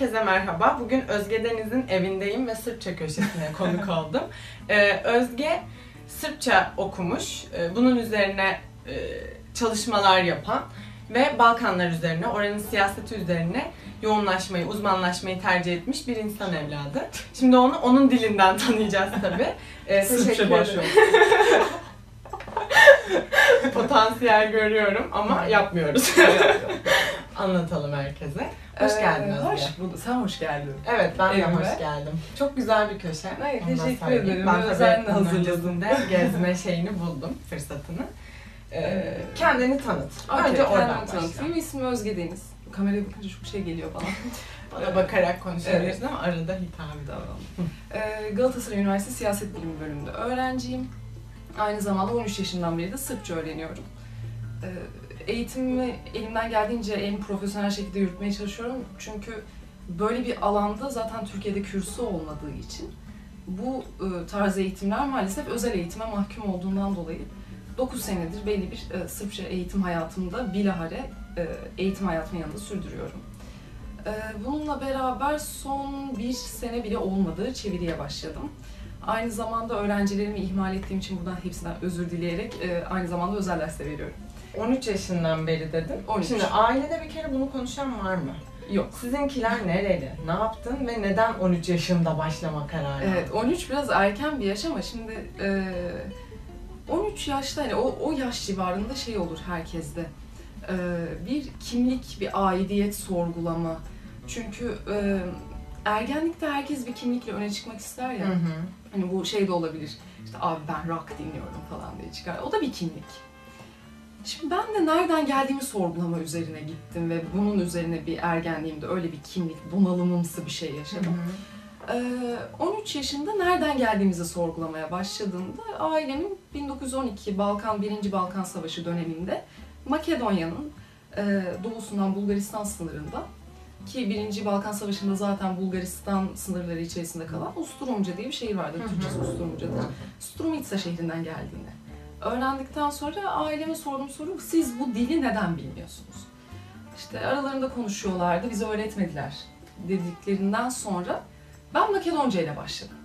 Herkese merhaba. Bugün Özge Deniz'in evindeyim ve Sırpça köşesine konuk oldum. Ee, Özge Sırpça okumuş, ee, bunun üzerine e, çalışmalar yapan ve Balkanlar üzerine, oranın siyaseti üzerine yoğunlaşmayı, uzmanlaşmayı tercih etmiş bir insan evladı. Şimdi onu onun dilinden tanıyacağız tabii. Ee, Sırpça başlıyor. Potansiyel görüyorum ama yapmıyoruz. Anlatalım herkese. Hoş geldin Özge. Ee, Hoş bulduk. Sen hoş geldin. Evet ben de Evime. hoş geldim. Çok güzel bir köşe. Da teşekkür ederim. Ben Özenle hazırladım. gezme şeyini buldum, fırsatını. Ee, kendini tanıt. Okey, Önce oradan tanıtayım. İsmim Özge Deniz. Kameraya bakınca çok şey geliyor bana. Bana bakarak konuşabiliriz Evet. ama arada hitap Tamam. Ee, Galatasaray Üniversitesi Siyaset Bilimi bölümünde öğrenciyim. Aynı zamanda 13 yaşından beri de Sırpça öğreniyorum. Ee, eğitimimi elimden geldiğince en profesyonel şekilde yürütmeye çalışıyorum. Çünkü böyle bir alanda zaten Türkiye'de kürsü olmadığı için bu e, tarz eğitimler maalesef özel eğitime mahkum olduğundan dolayı 9 senedir belli bir e, Sırpça eğitim hayatımda bilahare e, eğitim hayatımın yanında sürdürüyorum. Bununla beraber son bir sene bile olmadı çeviriye başladım. Aynı zamanda öğrencilerimi ihmal ettiğim için buradan hepsinden özür dileyerek aynı zamanda özel ders de veriyorum. 13 yaşından beri dedin. 13. Şimdi ailede bir kere bunu konuşan var mı? Yok. Sizinkiler nereli? Ne yaptın ve neden 13 yaşında başlama kararı? Evet 13 biraz erken bir yaş ama şimdi e, 13 yaşta hani o, o yaş civarında şey olur herkeste. E, bir kimlik, bir aidiyet sorgulama. Çünkü e, ergenlikte herkes bir kimlikle öne çıkmak ister ya. Hı hı. Hani bu şey de olabilir. İşte abi ben rock dinliyorum falan diye çıkar. O da bir kimlik. Şimdi ben de nereden geldiğimi sorgulama üzerine gittim ve bunun üzerine bir ergenliğimde öyle bir kimlik bunalımımsı bir şey Hı yaşadım. hı. Ee, 13 yaşında nereden geldiğimizi sorgulamaya başladığımda ailemin 1912 Balkan 1. Balkan Savaşı döneminde Makedonya'nın e, doğusundan Bulgaristan sınırında ki 1. Balkan Savaşı'nda zaten Bulgaristan sınırları içerisinde kalan Usturumca diye bir şehir vardır. Hı hı. Türkçesi Usturumca'dır. Strumitsa şehrinden geldiğini öğrendikten sonra aileme sorduğum soru siz bu dili neden bilmiyorsunuz? İşte aralarında konuşuyorlardı, bize öğretmediler dediklerinden sonra ben Makedonca ile başladım.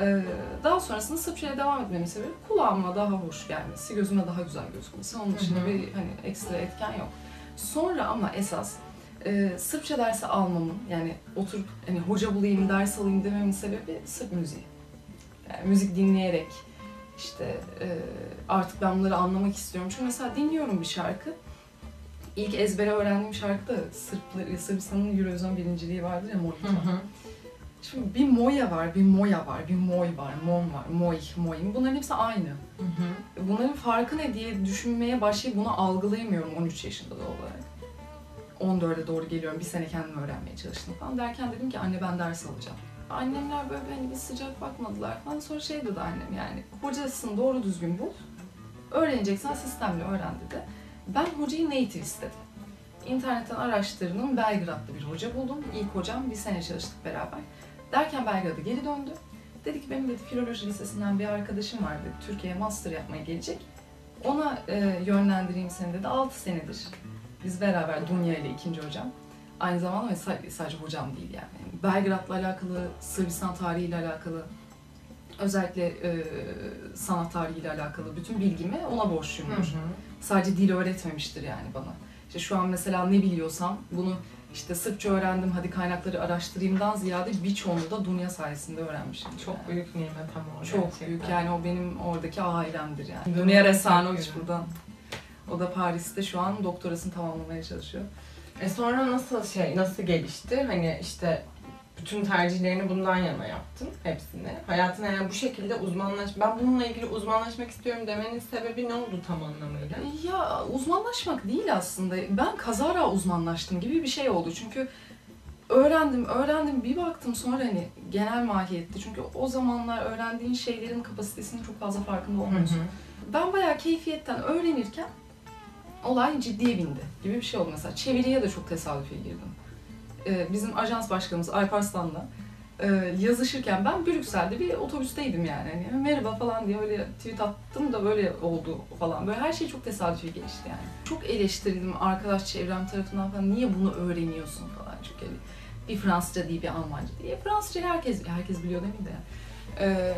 Ee, daha sonrasında Sırpça ile devam etmemin sebebi kulağıma daha hoş gelmesi, gözüme daha güzel gözükmesi. Onun dışında bir hani ekstra etken yok. Sonra ama esas e, Sırpça dersi almamın yani oturup hani hoca bulayım, ders alayım dememin sebebi Sırp müziği. Yani müzik dinleyerek işte e, artık ben bunları anlamak istiyorum. Çünkü mesela dinliyorum bir şarkı. İlk ezbere öğrendiğim şarkı da Sırplı, Sırbistan'ın Eurovision birinciliği vardır ya hı. Şimdi bir moya var, bir moya var, bir moy var, mom var, moy, moy. Bunların hepsi aynı. Hı hı. Bunların farkı ne diye düşünmeye başlayıp bunu algılayamıyorum 13 yaşında da olarak. 14'e doğru geliyorum, bir sene kendimi öğrenmeye çalıştım falan derken dedim ki anne ben ders alacağım. Annemler böyle hani bir sıcak bakmadılar falan. Sonra şey dedi annem yani hocasını doğru düzgün bul. Öğreneceksen sistemle öğren dedi. Ben hocayı native istedim. İnternetten araştırdım. Belgrad'da bir hoca buldum. İlk hocam bir sene çalıştık beraber. Derken Belgrad'a geri döndü. Dedi ki benim dedi filoloji lisesinden bir arkadaşım var dedi. Türkiye'ye master yapmaya gelecek. Ona e, yönlendireyim seni dedi. 6 senedir. Biz beraber Dunya ile ikinci hocam. Aynı zamanda ve sa- sadece hocam değil yani. Belgrad'la alakalı, Sırbistan tarihiyle alakalı, özellikle e, sanat tarihiyle alakalı bütün bilgimi ona borçluyumdur. hı. Sadece dil öğretmemiştir yani bana. İşte şu an mesela ne biliyorsam bunu işte Sırpça öğrendim hadi kaynakları araştırayımdan ziyade birçoğunu da Dünya sayesinde öğrenmişim. Çok yani. büyük nimet ama o Çok gerçekten. büyük yani o benim oradaki ailemdir yani. Dünya çok buradan. O da Paris'te şu an doktorasını tamamlamaya çalışıyor. E sonra nasıl şey, nasıl gelişti? Hani işte bütün tercihlerini bundan yana yaptın hepsini. Hayatına yani bu şekilde uzmanlaş... Ben bununla ilgili uzmanlaşmak istiyorum demenin sebebi ne oldu tam anlamıyla? Ya uzmanlaşmak değil aslında. Ben kazara uzmanlaştım gibi bir şey oldu. Çünkü öğrendim, öğrendim bir baktım sonra hani genel mahiyette. Çünkü o zamanlar öğrendiğin şeylerin kapasitesinin çok fazla farkında Hı olmuyorsun. hı. Ben bayağı keyfiyetten öğrenirken olay ciddiye bindi gibi bir şey oldu. Mesela çeviriye de çok tesadüfi girdim. Ee, bizim ajans başkanımız Alparslan'la e, yazışırken ben Brüksel'de bir otobüsteydim yani. Hani merhaba falan diye öyle tweet attım da böyle oldu falan. Böyle her şey çok tesadüfi gelişti yani. Çok eleştirildim arkadaş çevrem tarafından falan. Niye bunu öğreniyorsun falan çünkü hani Bir Fransızca değil, bir Almanca değil. Fransızca herkes herkes biliyor değil mi de? Ee,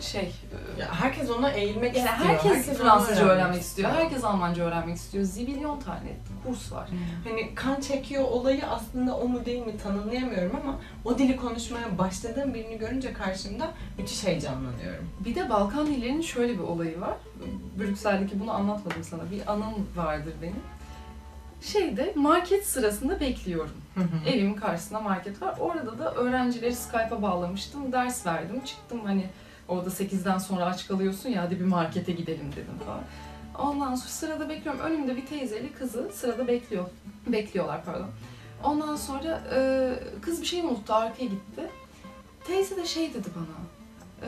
şey, e, Ya herkes ona eğilmek yani istiyor. herkes, onu Fransızca öğrenmek istiyor, herkes Almanca öğrenmek istiyor. Zibilyon tane kurs var. Hani kan çekiyor olayı aslında o mu değil mi tanımlayamıyorum ama o dili konuşmaya başladığım birini görünce karşımda müthiş heyecanlanıyorum. Bir de Balkan dillerinin şöyle bir olayı var. Brüksel'deki bunu anlatmadım sana. Bir anım vardır benim. Şeyde market sırasında bekliyorum. Evimin karşısında market var. Orada da öğrencileri Skype'a bağlamıştım. Ders verdim. Çıktım hani orada 8'den sonra aç kalıyorsun ya hadi bir markete gidelim dedim falan. Ondan sonra sırada bekliyorum. Önümde bir teyzeli kızı sırada bekliyor. Bekliyorlar pardon. Ondan sonra e, kız bir şey unuttu arkaya gitti. Teyze de şey dedi bana.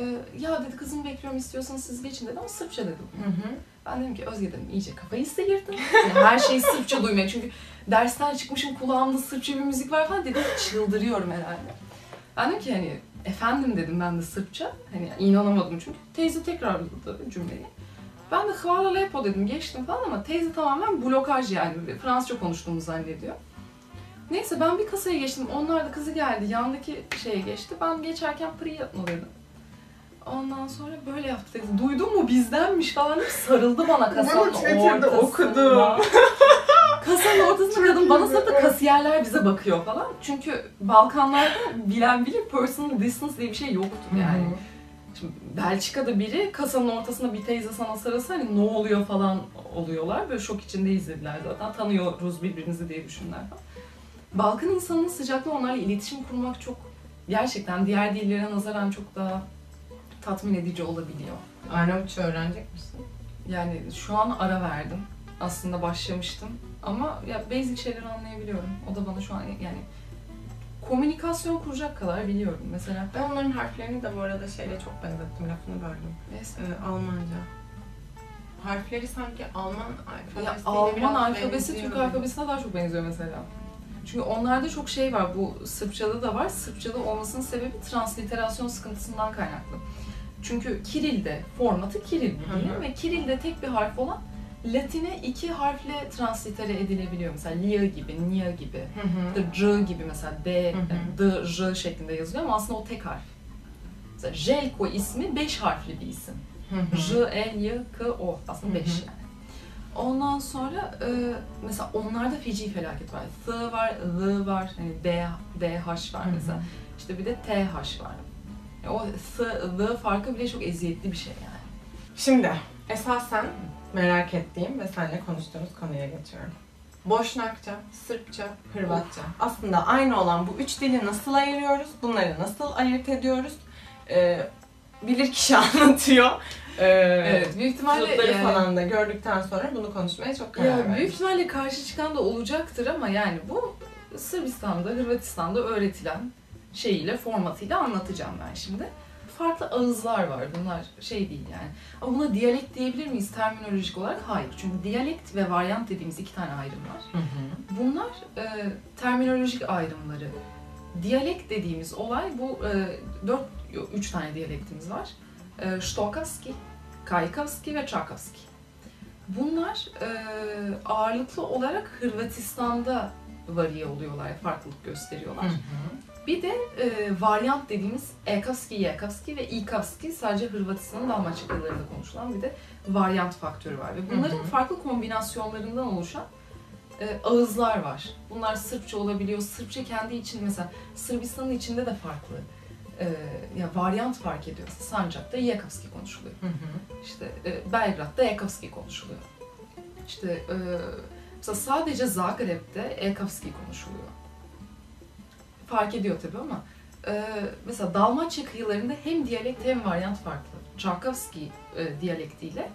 e, ya dedi kızımı bekliyorum istiyorsanız siz geçin dedi ama Sırpça dedi. Hı hı. Ben dedim ki Özge dedim iyice kafayı sıyırdın. Yani her şeyi Sırpça duymaya çünkü dersten çıkmışım kulağımda Sırpça bir müzik var falan dedim çıldırıyorum herhalde. Ben dedim ki hani efendim dedim ben de Sırpça. Hani inanamadım çünkü teyze tekrarladı cümleyi. Ben de Hvala Lepo dedim geçtim falan ama teyze tamamen blokaj yani Fransızca konuştuğumu zannediyor. Neyse ben bir kasaya geçtim. Onlar da kızı geldi. Yandaki şeye geçti. Ben geçerken Priyatno dedim. Ondan sonra böyle yaptı dedi. Duydun mu bizdenmiş falan sarıldı bana kasanın ortasında. Bunu Twitter'da okudum. Kasanın ortasında kadın bana sarıldı kasiyerler bize bakıyor falan. Çünkü Balkanlarda bilen bilir personal distance diye bir şey yoktur yani. Şimdi Belçika'da biri kasanın ortasında bir teyze sana sarılsa hani ne oluyor falan oluyorlar. Böyle şok içinde izlediler zaten. Tanıyoruz birbirimizi diye düşünürler falan. Balkan insanının sıcaklığı onlarla iletişim kurmak çok gerçekten diğer dillere nazaran çok daha tatmin edici olabiliyor. Arnavutça öğrenecek misin? Yani şu an ara verdim. Aslında başlamıştım ama ya basic şeyleri anlayabiliyorum. O da bana şu an yani komünikasyon kuracak kadar biliyorum. Mesela Ben onların harflerini de bu arada şeyle çok benzettim. Lafını böldüm. neyse. Ee, Almanca. Harfleri sanki Alman alfabesiyle Ya Alman alfabesi Türk alfabesine daha çok benziyor mesela. Çünkü onlarda çok şey var, bu Sırpçada da var. Sırpçada olmasının sebebi transliterasyon sıkıntısından kaynaklı. Çünkü Kiril'de, formatı Kiril dilin ve Kiril'de tek bir harf olan Latine iki harfle translitere edilebiliyor. Mesela Lia gibi, Nia gibi, Hı hı. C gibi mesela D, Hı hı. D, J şeklinde yazılıyor ama aslında o tek harf. Mesela Jelko ismi beş harfli bir isim. Hı hı. J, L, Y, K, O. Aslında Hı hı. 5 yani. Ondan sonra e, mesela onlarda feci felaket var. Th var, L var, hani D, DH var Hı hı. mesela. İşte bir de TH var. Ya o Th, L farkı bile çok eziyetli bir şey yani. Şimdi esasen merak ettiğim ve seninle konuştuğumuz konuya geçiyorum. Boşnakça, Sırpça, Hırvatça. Aslında aynı olan bu üç dili nasıl ayırıyoruz? Bunları nasıl ayırt ediyoruz? Ee, bilir kişi anlatıyor. Ee, Evet, büyük ihtimalle yani- falan da gördükten sonra bunu konuşmaya çok karar verdim. büyük ihtimalle karşı çıkan da olacaktır ama yani bu Sırbistan'da, Hırvatistan'da öğretilen şeyiyle, formatıyla anlatacağım ben şimdi. Farklı ağızlar var bunlar şey değil yani. Ama buna diyalekt diyebilir miyiz terminolojik olarak? Hayır. Çünkü diyalekt ve varyant dediğimiz iki tane ayrım var. Hı hı. Bunlar e, terminolojik ayrımları. Diyalekt dediğimiz olay bu e, dört, üç tane diyalektimiz var. E, Štokavski, Kajkavski ve Čakavski. Bunlar e, ağırlıklı olarak Hırvatistan'da variye oluyorlar, farklılık gösteriyorlar. Hı hı. Bir de e, varyant dediğimiz Ekavski, Yekavski ve İkavski sadece Hırvatistan'ın Dalmaçya kıyılarında konuşulan bir de varyant faktörü var. Ve bunların Hı hı. farklı kombinasyonlarından oluşan e, ağızlar var. Bunlar Sırpça olabiliyor. Sırpça kendi için mesela Sırbistan'ın içinde de farklı. E, ya varyant fark ediyor. Sancak'ta Yekavski konuşuluyor. Hı hı. İşte e, Belgrad'da Ekavski konuşuluyor. İşte e, mesela sadece Zagreb'de Ekavski konuşuluyor. Fark ediyor tabii ama e, mesela Dalmaçya kıyılarında hem diyalekt hem varyant farklı. Çarkavski e, diyalektiyle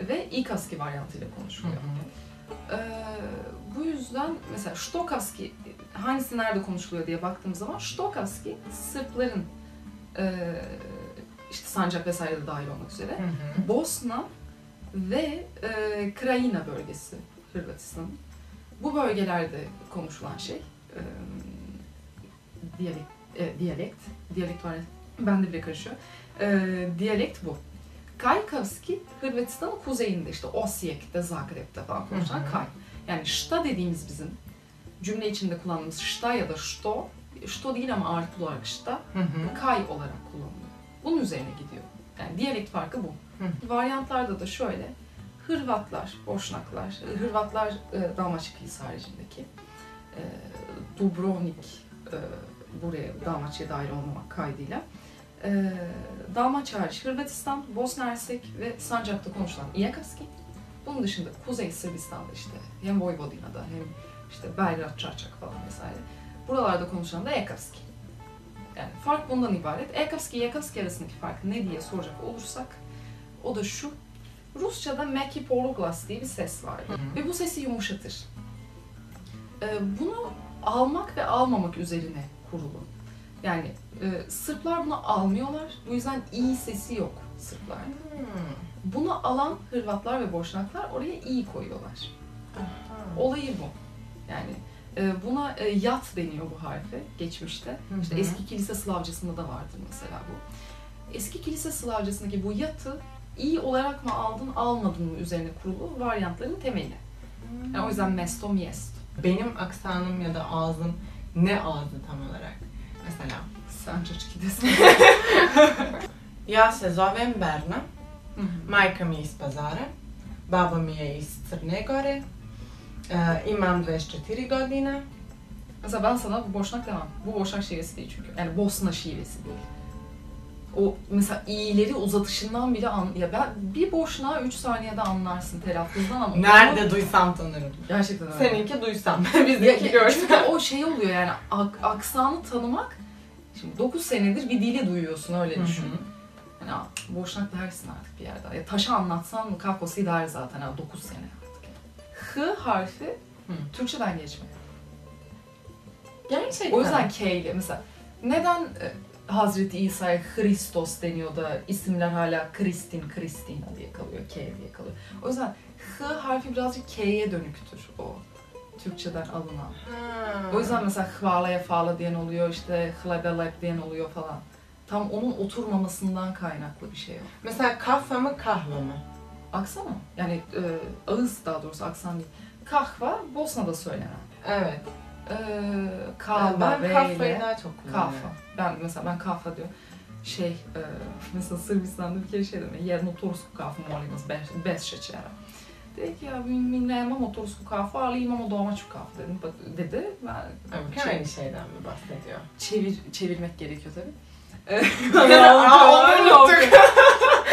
ve İkavski varyantıyla Hı konuşuluyor. hı. E, bu yüzden mesela Štokavski hangisi nerede konuşuluyor diye baktığım zaman Štokavski Sırpların e, işte Sancak vesaire de dahil olmak üzere Hı hı. Bosna ve e, Krajina bölgesi Hırvatistan'ın. Bu bölgelerde konuşulan şey e, diyalekt, e, diyalekt, diyalekt var ya, bende bile karışıyor. E, diyalekt bu. Kajkavski Hırvatistan'ın kuzeyinde işte Osijek'te, Zagreb'te falan konuşulan Hı hı. Kaj. Yani şta dediğimiz bizim cümle içinde kullandığımız şta ya da şto Što değil ama ağırlıklı olarak şta. Hı hı. Kay olarak kullanılıyor. Bunun üzerine gidiyor. Yani diyalekt farkı bu. Varyantlarda da şöyle. Hırvatlar, Boşnaklar, Hırvatlar e, Dalmaçya kıyısı haricindeki. E, Dubrovnik e, buraya Dalmaçya dahil olmamak kaydıyla. E, Dalmaçya hariç Hırvatistan, Bosna Hersek ve Sancak'ta konuşulan Iyakavski. Bunun dışında Kuzey Sırbistan'da işte hem Vojvodina'da hem işte Belgrad, Çarçak falan vesaire. Buralarda konuşulan da Ekavski. Yani fark bundan ibaret. Ekavski Yakavski arasındaki fark ne diye soracak olursak o da şu. Rusça'da meki poruglas diye bir ses vardır. Hı hı. Ve bu sesi yumuşatır. Ee, bunu almak ve almamak üzerine kurulu. Yani e, Sırplar bunu almıyorlar. Bu yüzden iyi sesi yok Sırplarda. Hmm. Bunu alan Hırvatlar ve Boşnaklar oraya iyi koyuyorlar. Aha. Olayı bu. Yani e, buna e, yat deniyor bu harfe geçmişte. Hı İşte eski kilise Slavcasında da vardır mesela bu. Eski kilise Slavcasındaki bu yatı iyi olarak mı aldın almadın mı üzerine kurulu varyantların temeli. Yani o yüzden mesto miest. Benim aksanım ya da ağzım ne ağzı tam olarak? Mesela Sen çocuk desin. Ja se zovem Berna, majka mi je iz Pazara, baba mi je iz Crne Gore, e, imam 24 godine, Mesela ben sana bu boşnak demem. Bu boşnak şivesi değil çünkü. Yani Bosna şivesi değil. O mesela iyileri uzatışından bile an... Ya ben bir boşnağı 3 saniyede anlarsın telaffuzdan ama... nerede duysam tanırım. Gerçekten öyle. Seninki duysam, bizdeki görsem. çünkü o şey oluyor yani ak- aksanı tanımak. Şimdi 9 senedir bir dili duyuyorsun öyle Hı hı. düşün. Yani "Aa, boşnak dersin artık bir yerde. Ya taşa anlatsan kakosi der zaten ha 9 sene artık. H harfi Hı. Türkçeden geçme. Gerçekten. O yüzden K ile mesela neden e, Hazreti İsa'ya Hristos deniyor da isimler hala Kristin, Kristina diye kalıyor, K diye kalıyor. O yüzden H harfi birazcık K'ye dönüktür o Türkçeden alınan. Ha. O yüzden mesela hvalaya fala diyen oluyor, işte hlebelep diyen oluyor falan. Tam onun oturmamasından kaynaklı bir şey o. Mesela kahve mı kahve mı? Aksan mı? Yani e, ağız daha doğrusu aksan değil. Kahva Bosna'da söylenen. Evet. E, kahva, ben ile daha çok kullanıyorum. kahva. Ben mesela ben kahva diyorum. Şey, e, mesela Sırbistan'da bir kere şey dedim. Jednu tursku kafu molim vas, bez, bez šećera. Dedi ki ya mi, nemamo tursku kafu ali imamo domaću kafu dedim. Dedi. Ben Evet, Şey- aynı şeyden mi bahsediyor? çevir çevirmek gerekiyor tabii. Onu unuttuk.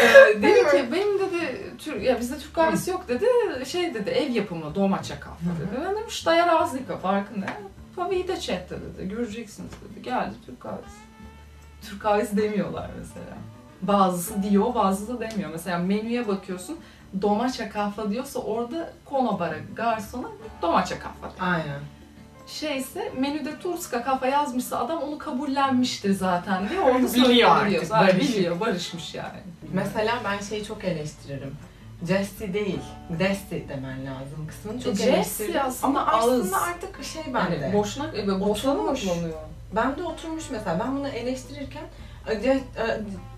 Ee, dedi ki benim dedi Türk ya bizde Türk kahvesi yok dedi. Şey dedi ev yapımı domaça kahve dedi. Ben dedim işte ya razlika farkı ne? Pavi'yi de chatte dedi. Göreceksiniz dedi. Geldi Türk kahvesi. Türk kahvesi demiyorlar mesela. Bazısı diyor, bazısı da demiyor. Mesela menüye bakıyorsun, domaça kahve diyorsa orada konobara, garsona domaça kahve. Aynen. Şeyse menüde Turska kafa yazmışsa adam onu kabullenmiştir zaten diye orada Biliyor artık. Biliyor, barışmış yani. Mesela ben şeyi çok eleştiririm. Jesse değil, Desi demen lazım kısmını çok Jesse aslında Ama aslında artık şey bende. Yani boşnak, e, mı kullanıyor? Ben de oturmuş mesela. Ben bunu eleştirirken e, e,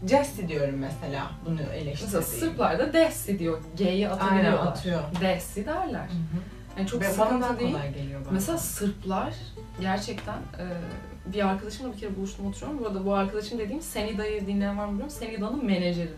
Jesse diyorum mesela bunu Mesela eleştirdiğim. Sırplar da Dessi diyor. G'yi Aynen atabiliyorlar. atıyor. Dessi derler. Hı hı. Yani çok sıkıntı değil. kolay geliyor bana. Mesela Sırplar gerçekten e, bir arkadaşımla bir kere buluştum oturuyorum. Burada bu arkadaşım dediğim Senida'yı dinleyen var mı bilmiyorum. Senida'nın menajeri.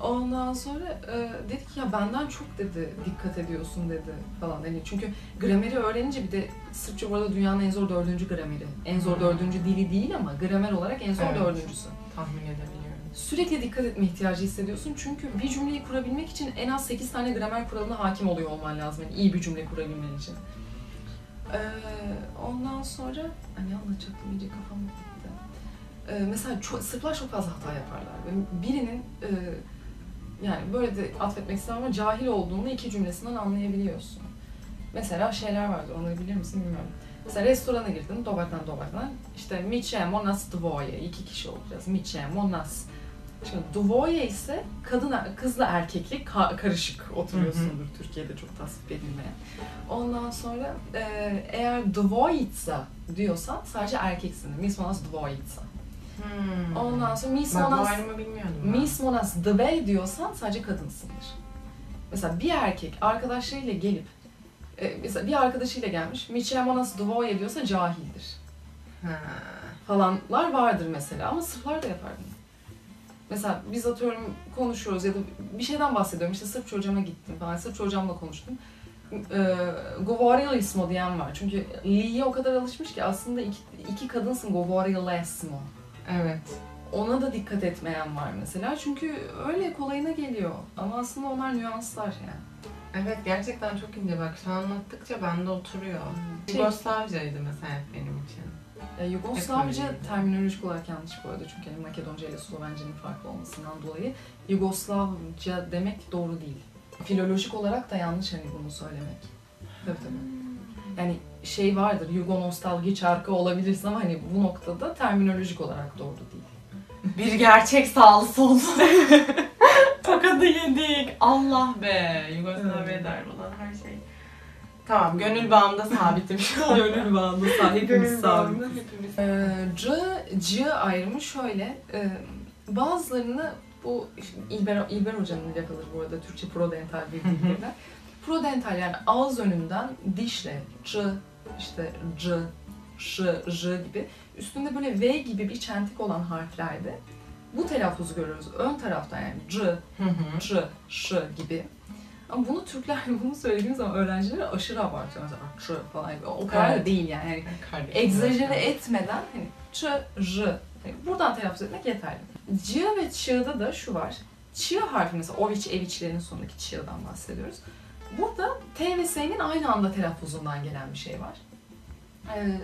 Ondan sonra e, dedi ki ya benden çok dedi dikkat ediyorsun dedi falan. Yani çünkü grameri öğrenince bir de Sırpça bu arada dünyanın en zor dördüncü grameri. En zor dördüncü dili değil ama gramer olarak en zor Evet. dördüncüsü. tahmin edebiliyorum. Sürekli dikkat etme ihtiyacı hissediyorsun çünkü bir cümleyi kurabilmek için en az 8 tane gramer kuralına hakim oluyor olman lazım. Yani iyi bir cümle kurabilmen için. Ee, ondan sonra ne anlatacaktım iyice kafam gitti. Ee, mesela çok, Sırplar çok fazla hata yaparlar. Birinin e, yani böyle de atfetmek istemem ama cahil olduğunu iki cümlesinden anlayabiliyorsun. Mesela şeyler vardır, onları bilir misin bilmiyorum. Mesela restorana girdin, dobardan dobardan. İşte mi ćemo nas dvoje, iki kişi olacağız. Mi ćemo nas. Şimdi dvoje ise kadın, kızla erkeklik ka- karışık oturuyorsundur Türkiye'de çok tasvip edilmeyen. Ondan sonra e, eğer dvojica diyorsan sadece erkeksin. Mi nas dvojica. Hmm. Ondan sonra mi smo Bak bu nas ayrımı bilmiyordum ben. mi smo nas dve diyorsan sadece kadınsındır. Mesela bir erkek arkadaşlarıyla gelip e, mesela bir arkadaşıyla gelmiş mi ćemo nas dvoje diyorsa cahildir. Ha. falanlar vardır mesela ama Sırplar da yapar bunu. Mesela biz atıyorum konuşuyoruz ya da bir şeyden bahsediyorum işte Sırpça hocama gittim falan Sırpça hocamla konuştum. Ee, Govorili diyen var çünkü Li'ye o kadar alışmış ki aslında iki, iki kadınsın Govorilesmo. Evet. Ona da dikkat etmeyen var mesela çünkü öyle kolayına geliyor ama aslında onlar nüanslar yani. Evet gerçekten çok ince bak şu anlattıkça bende oturuyor. Şey- Yugoslavcaydı mesela benim için. E, Yugoslavca öyleydi. terminolojik olarak yanlış bu arada çünkü hani Makedonca ile Slovence'nin farklı olmasından dolayı Yugoslavca demek doğru değil. Filolojik olarak da yanlış hani bunu söylemek. Tabii tabii. Yani şey vardır, Yugo nostalji şarkı olabilirsin ama hani bu noktada terminolojik olarak doğru değil. Bir gerçek sağlı sollu. Tokadı yedik. Allah be. Yugoslavya der olan her şey. Tamam gönül bağımda sabitim şu an. Gönül bağında sahip Gönül bağımda hepimiz. Ee, C, C ayrımı şöyle. e, bazılarını bu İlber, İlber Hoca'nın yakaları bu arada Türkçe prodental diliyle. prodental yani ağız önünden dişle C, işte C, Ş, J gibi üstünde böyle V gibi bir çentik olan harflerde bu telaffuzu görüyoruz. Ön taraftan yani C. Ç, Ş gibi. Ama bunu Türkler bunu söylediğimiz zaman öğrenciler aşırı abartıyor. Mesela Ç falan gibi. O kadar da değil yani. yani Kardeşim. egzajere etmeden hani ç, j hani buradan telaffuz etmek yeterli. C ve ç'da da şu var. Ç harfi mesela oviç eviçlerin sonundaki ç'dan bahsediyoruz. Burada T ve S'nin aynı anda telaffuzundan gelen bir şey var. Ee,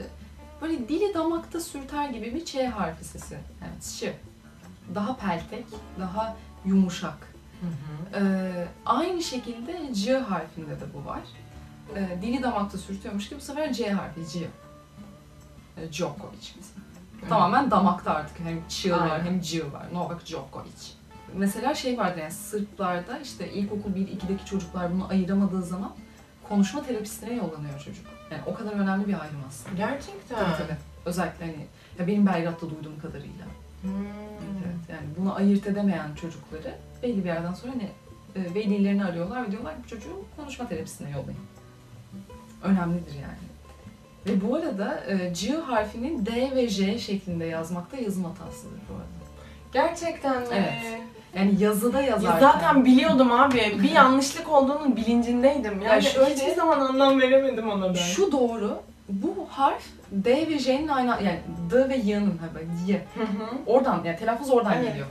böyle dili damakta sürter gibi bir Ç harfi sesi. Evet, ç. Daha peltek, daha yumuşak. Hı hı. Ee, aynı şekilde C harfinde de bu var. Ee, dili damakta sürtüyormuş gibi bu sefer C harfi C. Ee, Djokovic mesela. Tamamen damakta artık hem çığ var hem C var. Novak Djokovic. Mesela şey vardı yani Sırplarda işte ilkokul 1-2'deki çocuklar bunu ayıramadığı zaman konuşma terapistine yollanıyor çocuk. Yani o kadar önemli bir ayrım aslında. Gerçekten. Tabii tabii. Özellikle hani ya benim Belgrad'da duyduğum kadarıyla. Hmm. Evet, yani bunu ayırt edemeyen çocukları belli bir yerden sonra hani e, velilerini arıyorlar ve diyorlar ki bu çocuğu konuşma terapisine yollayın. Önemlidir yani. Ve bu arada e, C harfinin D ve J şeklinde yazmakta yazım hatasıdır bu arada. Gerçekten mi? Evet. Yani yazıda Ya yazarken... zaten biliyordum abi. Bir yanlışlık olduğunun bilincindeydim. Yani Ya şöyle- hiçbir zaman anlam veremedim ona ben. Şu doğru, bu harf D ve J'nin aynı, yani D ve Y'nin, bak Y. Hı hı. Oradan, yani telaffuz oradan Evet. geliyor.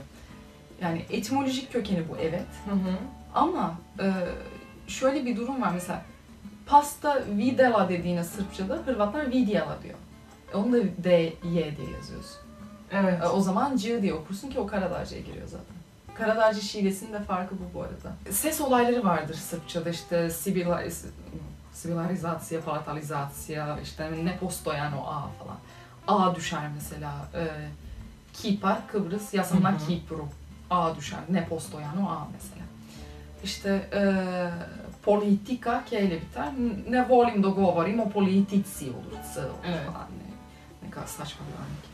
Yani etimolojik kökeni bu evet. Hı hı. Ama e, şöyle bir durum var mesela pasta videla dediğine Sırpçada Hırvatlar vidjela diyor. E, Onu da D, Y diye yazıyorsun. Evet. E, O zaman C diye okursun ki o Karadağcı'ya giriyor zaten. Karadağcı şivesinin de farkı bu bu arada. Ses olayları vardır Sırpçada işte sibila- sibilarizatsiya, palatalizatsiya, işte ne posto yani o A falan. A düşer mesela. E, Kipar, Kıbrıs, yasanlar. Kipru. A düşer. Ne posto yani o A mesela. İşte e, politika K ile biter. Ne volim da govorim o politici olur. Olur Evet. falan. Ne, ne kadar saçma bir örnek.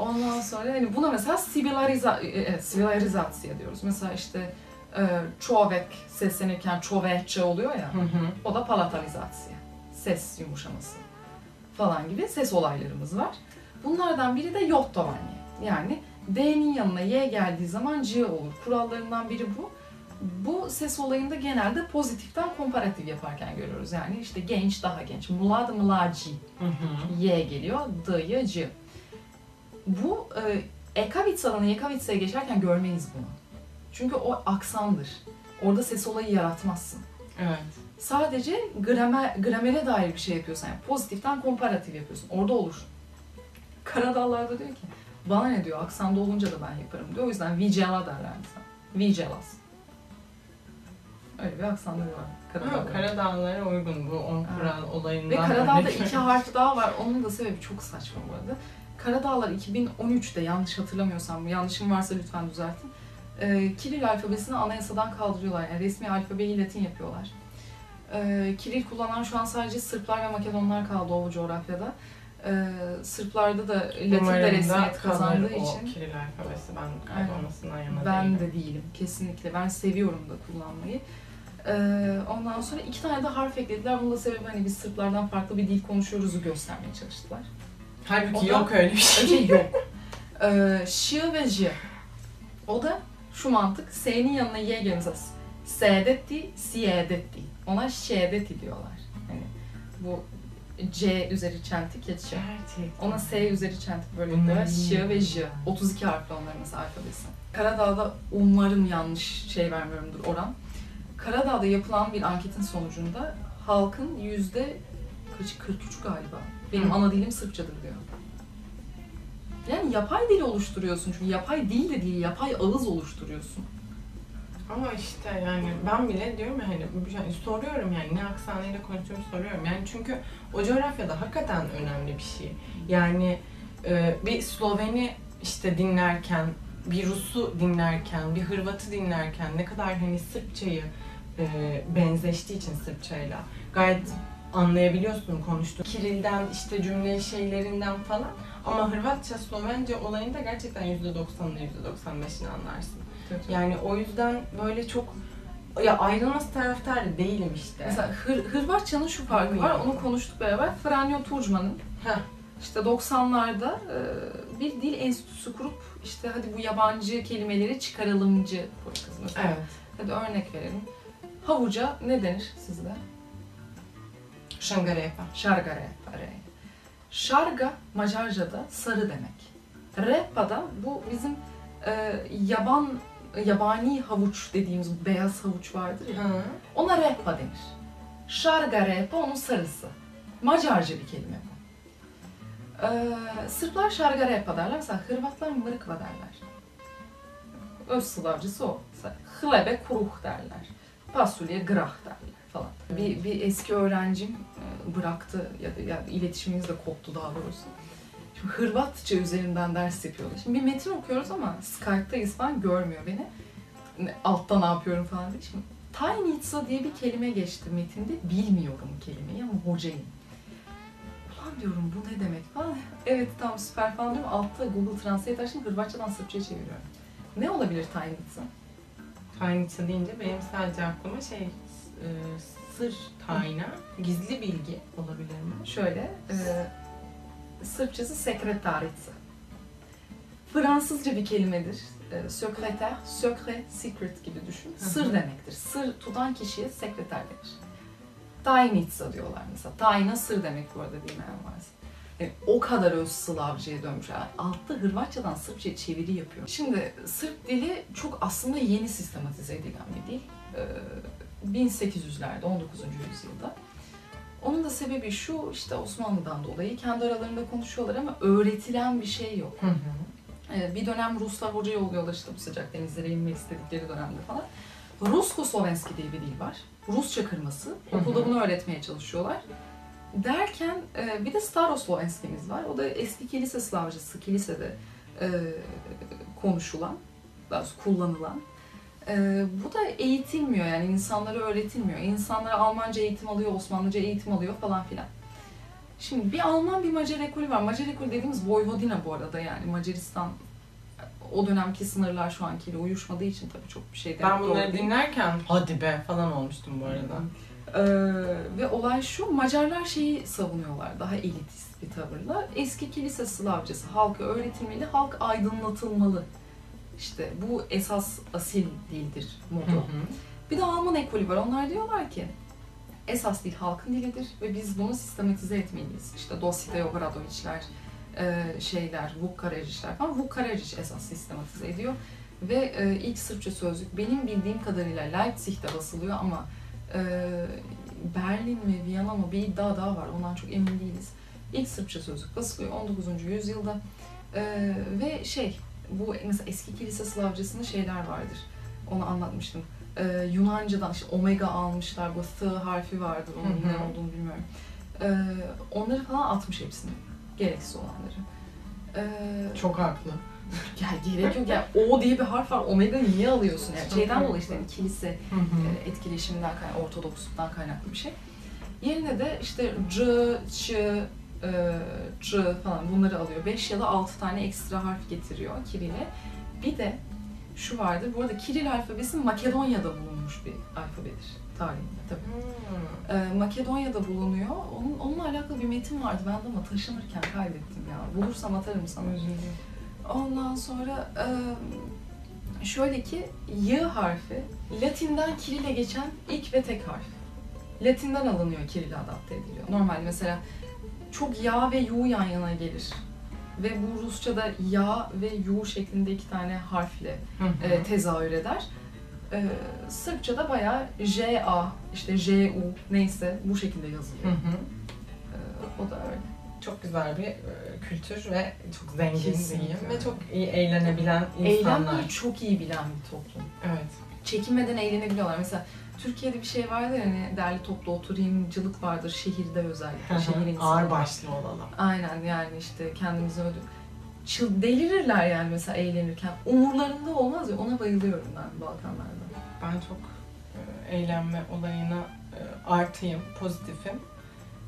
Ondan sonra hani buna mesela sibilariza, e, sibilarizatsiya diyoruz. Mesela işte e, çovek seslenirken çoveçe oluyor ya. Hı hı. O da palatalizatsiya. Ses yumuşaması falan gibi ses olaylarımız var. Bunlardan biri de yottovanye. Yani D'nin yanına Y geldiği zaman C olur. Kurallarından biri bu. Bu ses olayında genelde pozitiften komparatif yaparken görüyoruz. Yani işte genç daha genç. Mlad mlaci. Hı hı. Y geliyor. D'ya C. Bu e, Ekavitsa'dan Yekavitsa'ya geçerken görmeyiz bunu. Çünkü o aksandır. Orada ses olayı yaratmazsın. Evet. Sadece gramer, gramere dair bir şey yapıyorsan, yani pozitiften komparatif yapıyorsun. Orada olur. Karadağlar da diyor ki, bana ne diyor, aksanda olunca da ben yaparım diyor. O yüzden vicela derler mesela. Vicelas. Öyle bir aksanları var. Karadağlar. Karadağlara uygun bu on kural olayından. Ve Karadağ'da iki harf daha var. Onun da sebebi çok saçma bu arada. Karadağlar 2013'te yanlış hatırlamıyorsam, yanlışım varsa lütfen düzeltin. Ee, Kiril alfabesini anayasadan kaldırıyorlar. Yani resmi alfabeyi Latin yapıyorlar. Ee, Kiril kullanan şu an sadece Sırplar ve Makedonlar kaldı o coğrafyada. Ee, Sırplarda da Latin de resmiyet kazandığı için Kiril alfabesi. Ben kaybolmasından yana ben değilim. de değilim. Kesinlikle. Ben seviyorum da kullanmayı. Ee, ondan sonra iki tane de harf eklediler. Bunun da sebebi hani biz Sırplardan farklı bir dil konuşuyoruzu göstermeye çalıştılar. Halbuki O da- yok öyle bir şey. Öce yok. Ee, şı ve j. O da şu mantık. S'nin yanına y gelirse s'detti, siyedetti. Ona şedetti diyorlar. Hani bu C üzeri çentik ya ç. Ona S üzeri çentik böyle iyi. Ş ve J. 32 harfli onların mesela alfabesi. Karadağ'da umarım yanlış şey vermiyorumdur oran. Karadağ'da yapılan bir anketin sonucunda halkın yüzde 43 galiba. Benim Hı. ana dilim Sırpçadır diyor. Yani yapay dil oluşturuyorsun çünkü yapay dil de değil, yapay ağız oluşturuyorsun. Ama işte yani ben bile diyorum ya hani yani soruyorum yani ne aksanıyla konuşuyorum soruyorum. Yani çünkü o coğrafyada hakikaten önemli bir şey. Yani e, bir Sloveni işte dinlerken, bir Rus'u dinlerken, bir Hırvat'ı dinlerken ne kadar hani Sırpçayı e, benzeştiği için Sırpçayla gayet anlayabiliyorsun konuştuğun. Kiril'den işte cümle şeylerinden falan. Ama Hırvatça, Slovence olayında gerçekten %90'ını %95'ini anlarsın. Yani o yüzden böyle çok ya ayrılması taraftarı değilim işte. Mesela Hır, Hırvatça'nın şu farkı var, onu konuştuk beraber. Franjo Turcman'ın işte 90'larda e, bir dil enstitüsü kurup işte hadi bu yabancı kelimeleri çıkaralımcı politikası mesela. Evet. Hadi örnek verelim. Havuca ne denir sizde? Şangarepa. Şargare. Şarga Macarca'da sarı demek. Repa'da bu bizim e, yaban yabani havuç dediğimiz beyaz havuç vardır ya. Hı. Ona repa denir. Şarga repa onun sarısı. Macarca bir kelime bu. Ee, Sırplar şarga repa derler. Mesela Hırvatlar mırkva derler. Öz Slavcısı o. Hlebe kuruh derler. Fasulye grah derler falan. Bir, bir eski öğrencim e, bıraktı ya ya iletişimimiz de koptu daha doğrusu. Şimdi Hırvatça üzerinden ders yapıyordu. Şimdi bir metin okuyoruz ama Skype'dayız falan görmüyor beni. Altta ne yapıyorum falan diye. Şimdi Tajnica diye bir kelime geçti metinde. Bilmiyorum kelimeyi ama hocayım. Ulan diyorum bu ne demek falan. Evet tamam süper falan diyorum. Altta Google Translate açtım. Hırvatçadan Sırpçaya çeviriyorum. Ne olabilir Tajnica? Tayniça deyince benim sadece aklıma şey e, sır tayna, gizli bilgi olabilir mi? Şöyle, e, Sırpçası sekretarica. Fransızca bir kelimedir. E, sekreter, secret, secret gibi düşün. Sır demektir. Sır tutan kişiye sekreter denir. Tajnica diyorlar mesela. Tajna sır demek bu arada bilmeyen varsa. Yani o kadar öz Slavca'ya dönmüş. Yani altta Hırvatçadan Sırpça'ya çeviri yapıyor. Şimdi Sırp dili çok aslında yeni sistematize edilen bir dil. Ee, 1800'lerde, 19. yüzyılda. Onun da sebebi şu, işte Osmanlı'dan dolayı kendi aralarında konuşuyorlar ama öğretilen bir şey yok. Hı hı. Ee, bir dönem Ruslar hoca yolluyorlar işte bu sıcak denizlere inmek istedikleri dönemde falan. Rusko-Slovenski diye bir dil var. Rusça kırması. Okulda bunu öğretmeye çalışıyorlar. Derken e, bir de Staroslovenskimiz var. O da eski kilise Slavcısı, kilisede e, konuşulan, daha kullanılan. E, bu da eğitilmiyor yani insanlara öğretilmiyor. İnsanlar Almanca eğitim alıyor, Osmanlıca eğitim alıyor falan filan. Şimdi bir Alman bir Macar ekolü var. Macar ekolü dediğimiz Vojvodina bu arada yani Macaristan o dönemki sınırlar şu ankiyle uyuşmadığı için tabii çok bir şey demek Ben bunları dinlerken hadi be falan olmuştum bu arada. Ee, ve olay şu, Macarlar şeyi savunuyorlar daha elitist bir tavırla. Eski kilise Slavcası halka öğretilmeli, halk aydınlatılmalı. İşte bu esas asil dildir Hı modu. hı. Bir de Alman ekolü var. Onlar diyorlar ki esas dil halkın dilidir ve biz bunu sistematize etmeliyiz. İşte Dositeo Obradoviçler, e, şeyler, Vukkareric'ler falan. Vukkaraeric esas sistematize ediyor. Ve e, ilk Sırpça sözlük benim bildiğim kadarıyla Leipzig'te basılıyor ama e, Berlin mi, Viyana mı bir iddia daha var. Ondan çok emin değiliz. İlk Sırpça sözlük basılıyor 19. yüzyılda. E, ve şey, bu mesela eski kilise Slavcasında şeyler vardır. Onu anlatmıştım. Ee, Yunanca'dan işte omega almışlar. Bu th harfi vardır. Onun ne olduğunu bilmiyorum. Ee, onları falan atmış hepsini. Gereksiz olanları. Ee, Çok haklı. ya gerek yok. Yani o diye bir harf var. Omega niye alıyorsun? Yani şeyden dolayı işte hani kilise e, etkileşiminden kaynaklı, ortodoksluktan kaynaklı bir şey. Yerine de işte c, ç, e, c falan bunları alıyor. 5 ya da 6 tane ekstra harf getiriyor Kiril'e. Bir de şu vardır, bu arada Kiril alfabesi Makedonya'da bulunmuş bir alfabedir. tarihinde tabii. Hmm. Ee, Makedonya'da bulunuyor. Onun, onunla alakalı bir metin vardı. Ben de ama taşınırken kaybettim ya. Bulursam atarım sana. Ondan sonra e, şöyle ki Y harfi Latin'den Kiril'e geçen ilk ve tek harf. Latinden alınıyor Kiril'e adapte ediliyor. Normal mesela çok ya ve yu yan yana gelir. Ve bu Rusça'da ya ve yu şeklinde iki tane harfle Hı hı. e, tezahür eder. E, Sırpça'da bayağı J A işte J U neyse bu şekilde Hı yazılıyor. hı. E, o da öyle. Çok güzel bir e, kültür ve çok zengin Kesinlikle. diyeyim ve çok iyi eğlenebilen insanlar. Eğlenmeyi çok iyi bilen bir toplum. Evet. çekinmeden eğlenebiliyorlar. Mesela Türkiye'de bir şey vardır ya, hani derli toplu oturayımcılık vardır şehirde özellikle şehir insanı. Ağır başlı olalım. Aynen yani işte kendimizi öldür. Çıl delirirler yani mesela eğlenirken. Umurlarında olmaz ya ona bayılıyorum ben Balkanlarda. Ben çok e, eğlenme olayına e, artıyım, pozitifim.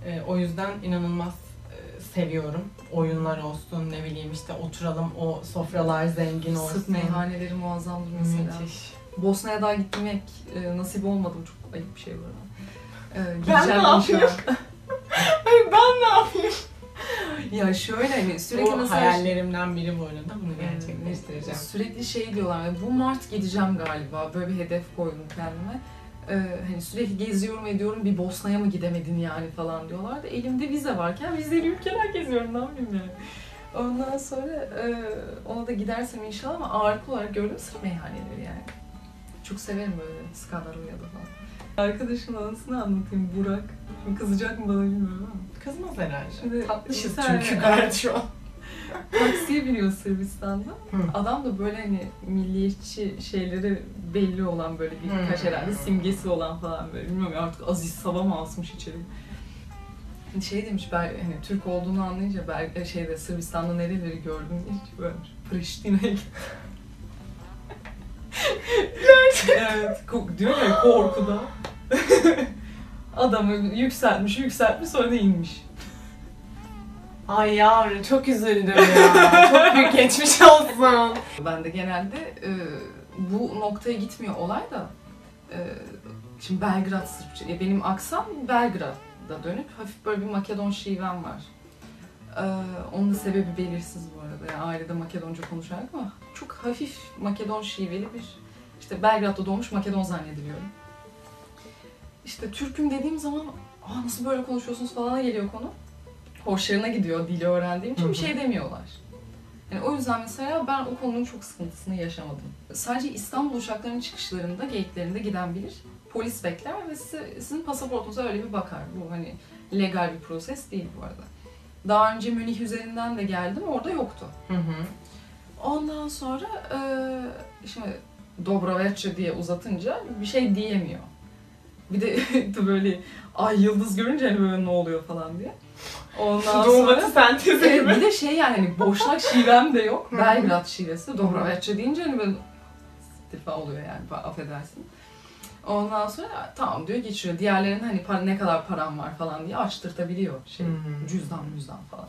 E, o yüzden inanılmaz e, seviyorum. Oyunlar olsun, ne bileyim işte oturalım, o sofralar zengin olsun. Sırp meyhaneleri muazzamdır mesela. Müthiş. Bosna'ya daha gitmek e, nasip olmadım. Çok ayıp bir şey bu arada. E, Ben ne yapayım? Hayır ben ne yapayım? ya şöyle hani sürekli Bu mesela hayallerimden biri bu arada. Bunu Ee, gerçekleştireceğim. Sürekli şey diyorlar, bu Mart gideceğim galiba, böyle bir hedef koydum kendime. Ee, hani sürekli geziyorum ediyorum, bir Bosna'ya mı gidemedin yani falan diyorlar da elimde vize varken vizeli ülkeler geziyorum, ne yapayım yani. Ondan sonra e, ona da gidersem inşallah ama ağırlıklı olarak gördüğüm Sırp meyhaneleri yani. Çok severim böyle Skadaroya'da falan. Arkadaşımın anısını anlatayım, Burak. Şimdi kızacak mı bana bilmiyorum ama. Kızmaz herhalde. Şimdi Tatlışız tane- çünkü gayet şu an. Taksiye biniyor Sırbistan'da. Hı. Adam da böyle hani milliyetçi şeyleri belli olan böyle birkaç herhalde simgesi olan falan böyle bilmiyorum artık Aziz Sava mı asmış içeri. Şey demiş ben hani Türk olduğunu anlayınca ben şeyde Sırbistan'da nereleri gördüm hiç böyle Priştine'ye gittim. Evet, ko- diyor ya korkuda. Adamı yükseltmiş, yükseltmiş sonra da inmiş. Ay yavrum çok üzüldüm ya. çok büyük geçmiş olsun. Ben de genelde e, bu noktaya gitmiyor olay da e, şimdi Belgrad Sırpça, ya benim aksam Belgrad'da dönüp hafif böyle bir Makedon şivem var. E, onun da sebebi belirsiz bu arada. Yani ailede Makedonca konuşarak ama çok hafif Makedon şiveli bir işte Belgrad'da doğmuş Makedon zannediliyorum. İşte Türk'üm dediğim zaman Aa, nasıl böyle konuşuyorsunuz falan geliyor konu. Hoşlarına gidiyor dili öğrendiğim için bir şey demiyorlar. Yani o yüzden mesela ben o konunun çok sıkıntısını yaşamadım. Sadece İstanbul uçaklarının çıkışlarında, gate'lerinde giden bilir. Polis bekler ve size, sizin pasaportunuza öyle bir bakar. Bu hani legal bir proses değil bu arada. Daha önce Münih üzerinden de geldim, orada yoktu. Hı hı. Ondan sonra eee şimdi Dobroveče diye uzatınca bir şey diyemiyor. Bir de böyle ay yıldız görünce hani böyle ne oluyor falan diye. Ondan sonra sentezi gibi. bir de şey yani hani boşnak şivem de yok. Belgrad şivesi. Dobroveče deyince hani böyle istifa oluyor yani affedersin. Ondan sonra tamam diyor geçiyor. Diğerlerinin hani para, ne kadar param var falan diye açtırtabiliyor şey. Hı. Cüzdan müzdan falan.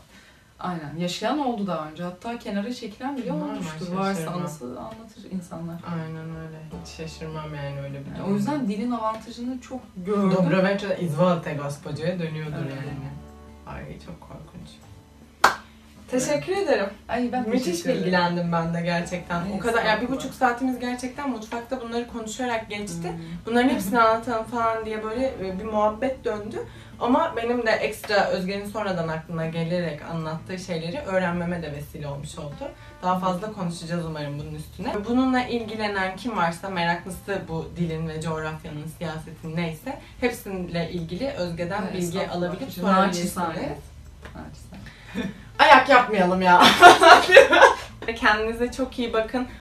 Aynen. Yaşayan oldu daha önce. Hatta kenara çekilen bile Normal, olmuştur. Varsa anısı anlatır insanlar. Aynen öyle. Hiç şaşırmam yani öyle bir Yani durumda. o yüzden dilin avantajını çok gördüm. Dobroveče izvolite gospođe dönüyordur Evet. yani. Ay çok korkunç. Teşekkür ederim. Ay ben Müthiş bilgilendim ben de gerçekten. O kadar ya bir buçuk saatimiz gerçekten mutfakta bunları konuşarak geçti. Hmm. Bunların hepsini anlatalım falan diye böyle e, bir muhabbet döndü. Ama benim de ekstra Özge'nin sonradan aklına gelerek anlattığı şeyleri öğrenmeme de vesile olmuş oldu. Daha fazla konuşacağız umarım bunun üstüne. Bununla ilgilenen kim varsa meraklısı bu dilin ve coğrafyanın, siyasetin neyse hepsiyle ilgili Özge'den Evet, bilgi alabilip Naçizane. sorabilirsiniz. Naçizane. Ayak yapmayalım ya. Kendinize çok iyi bakın.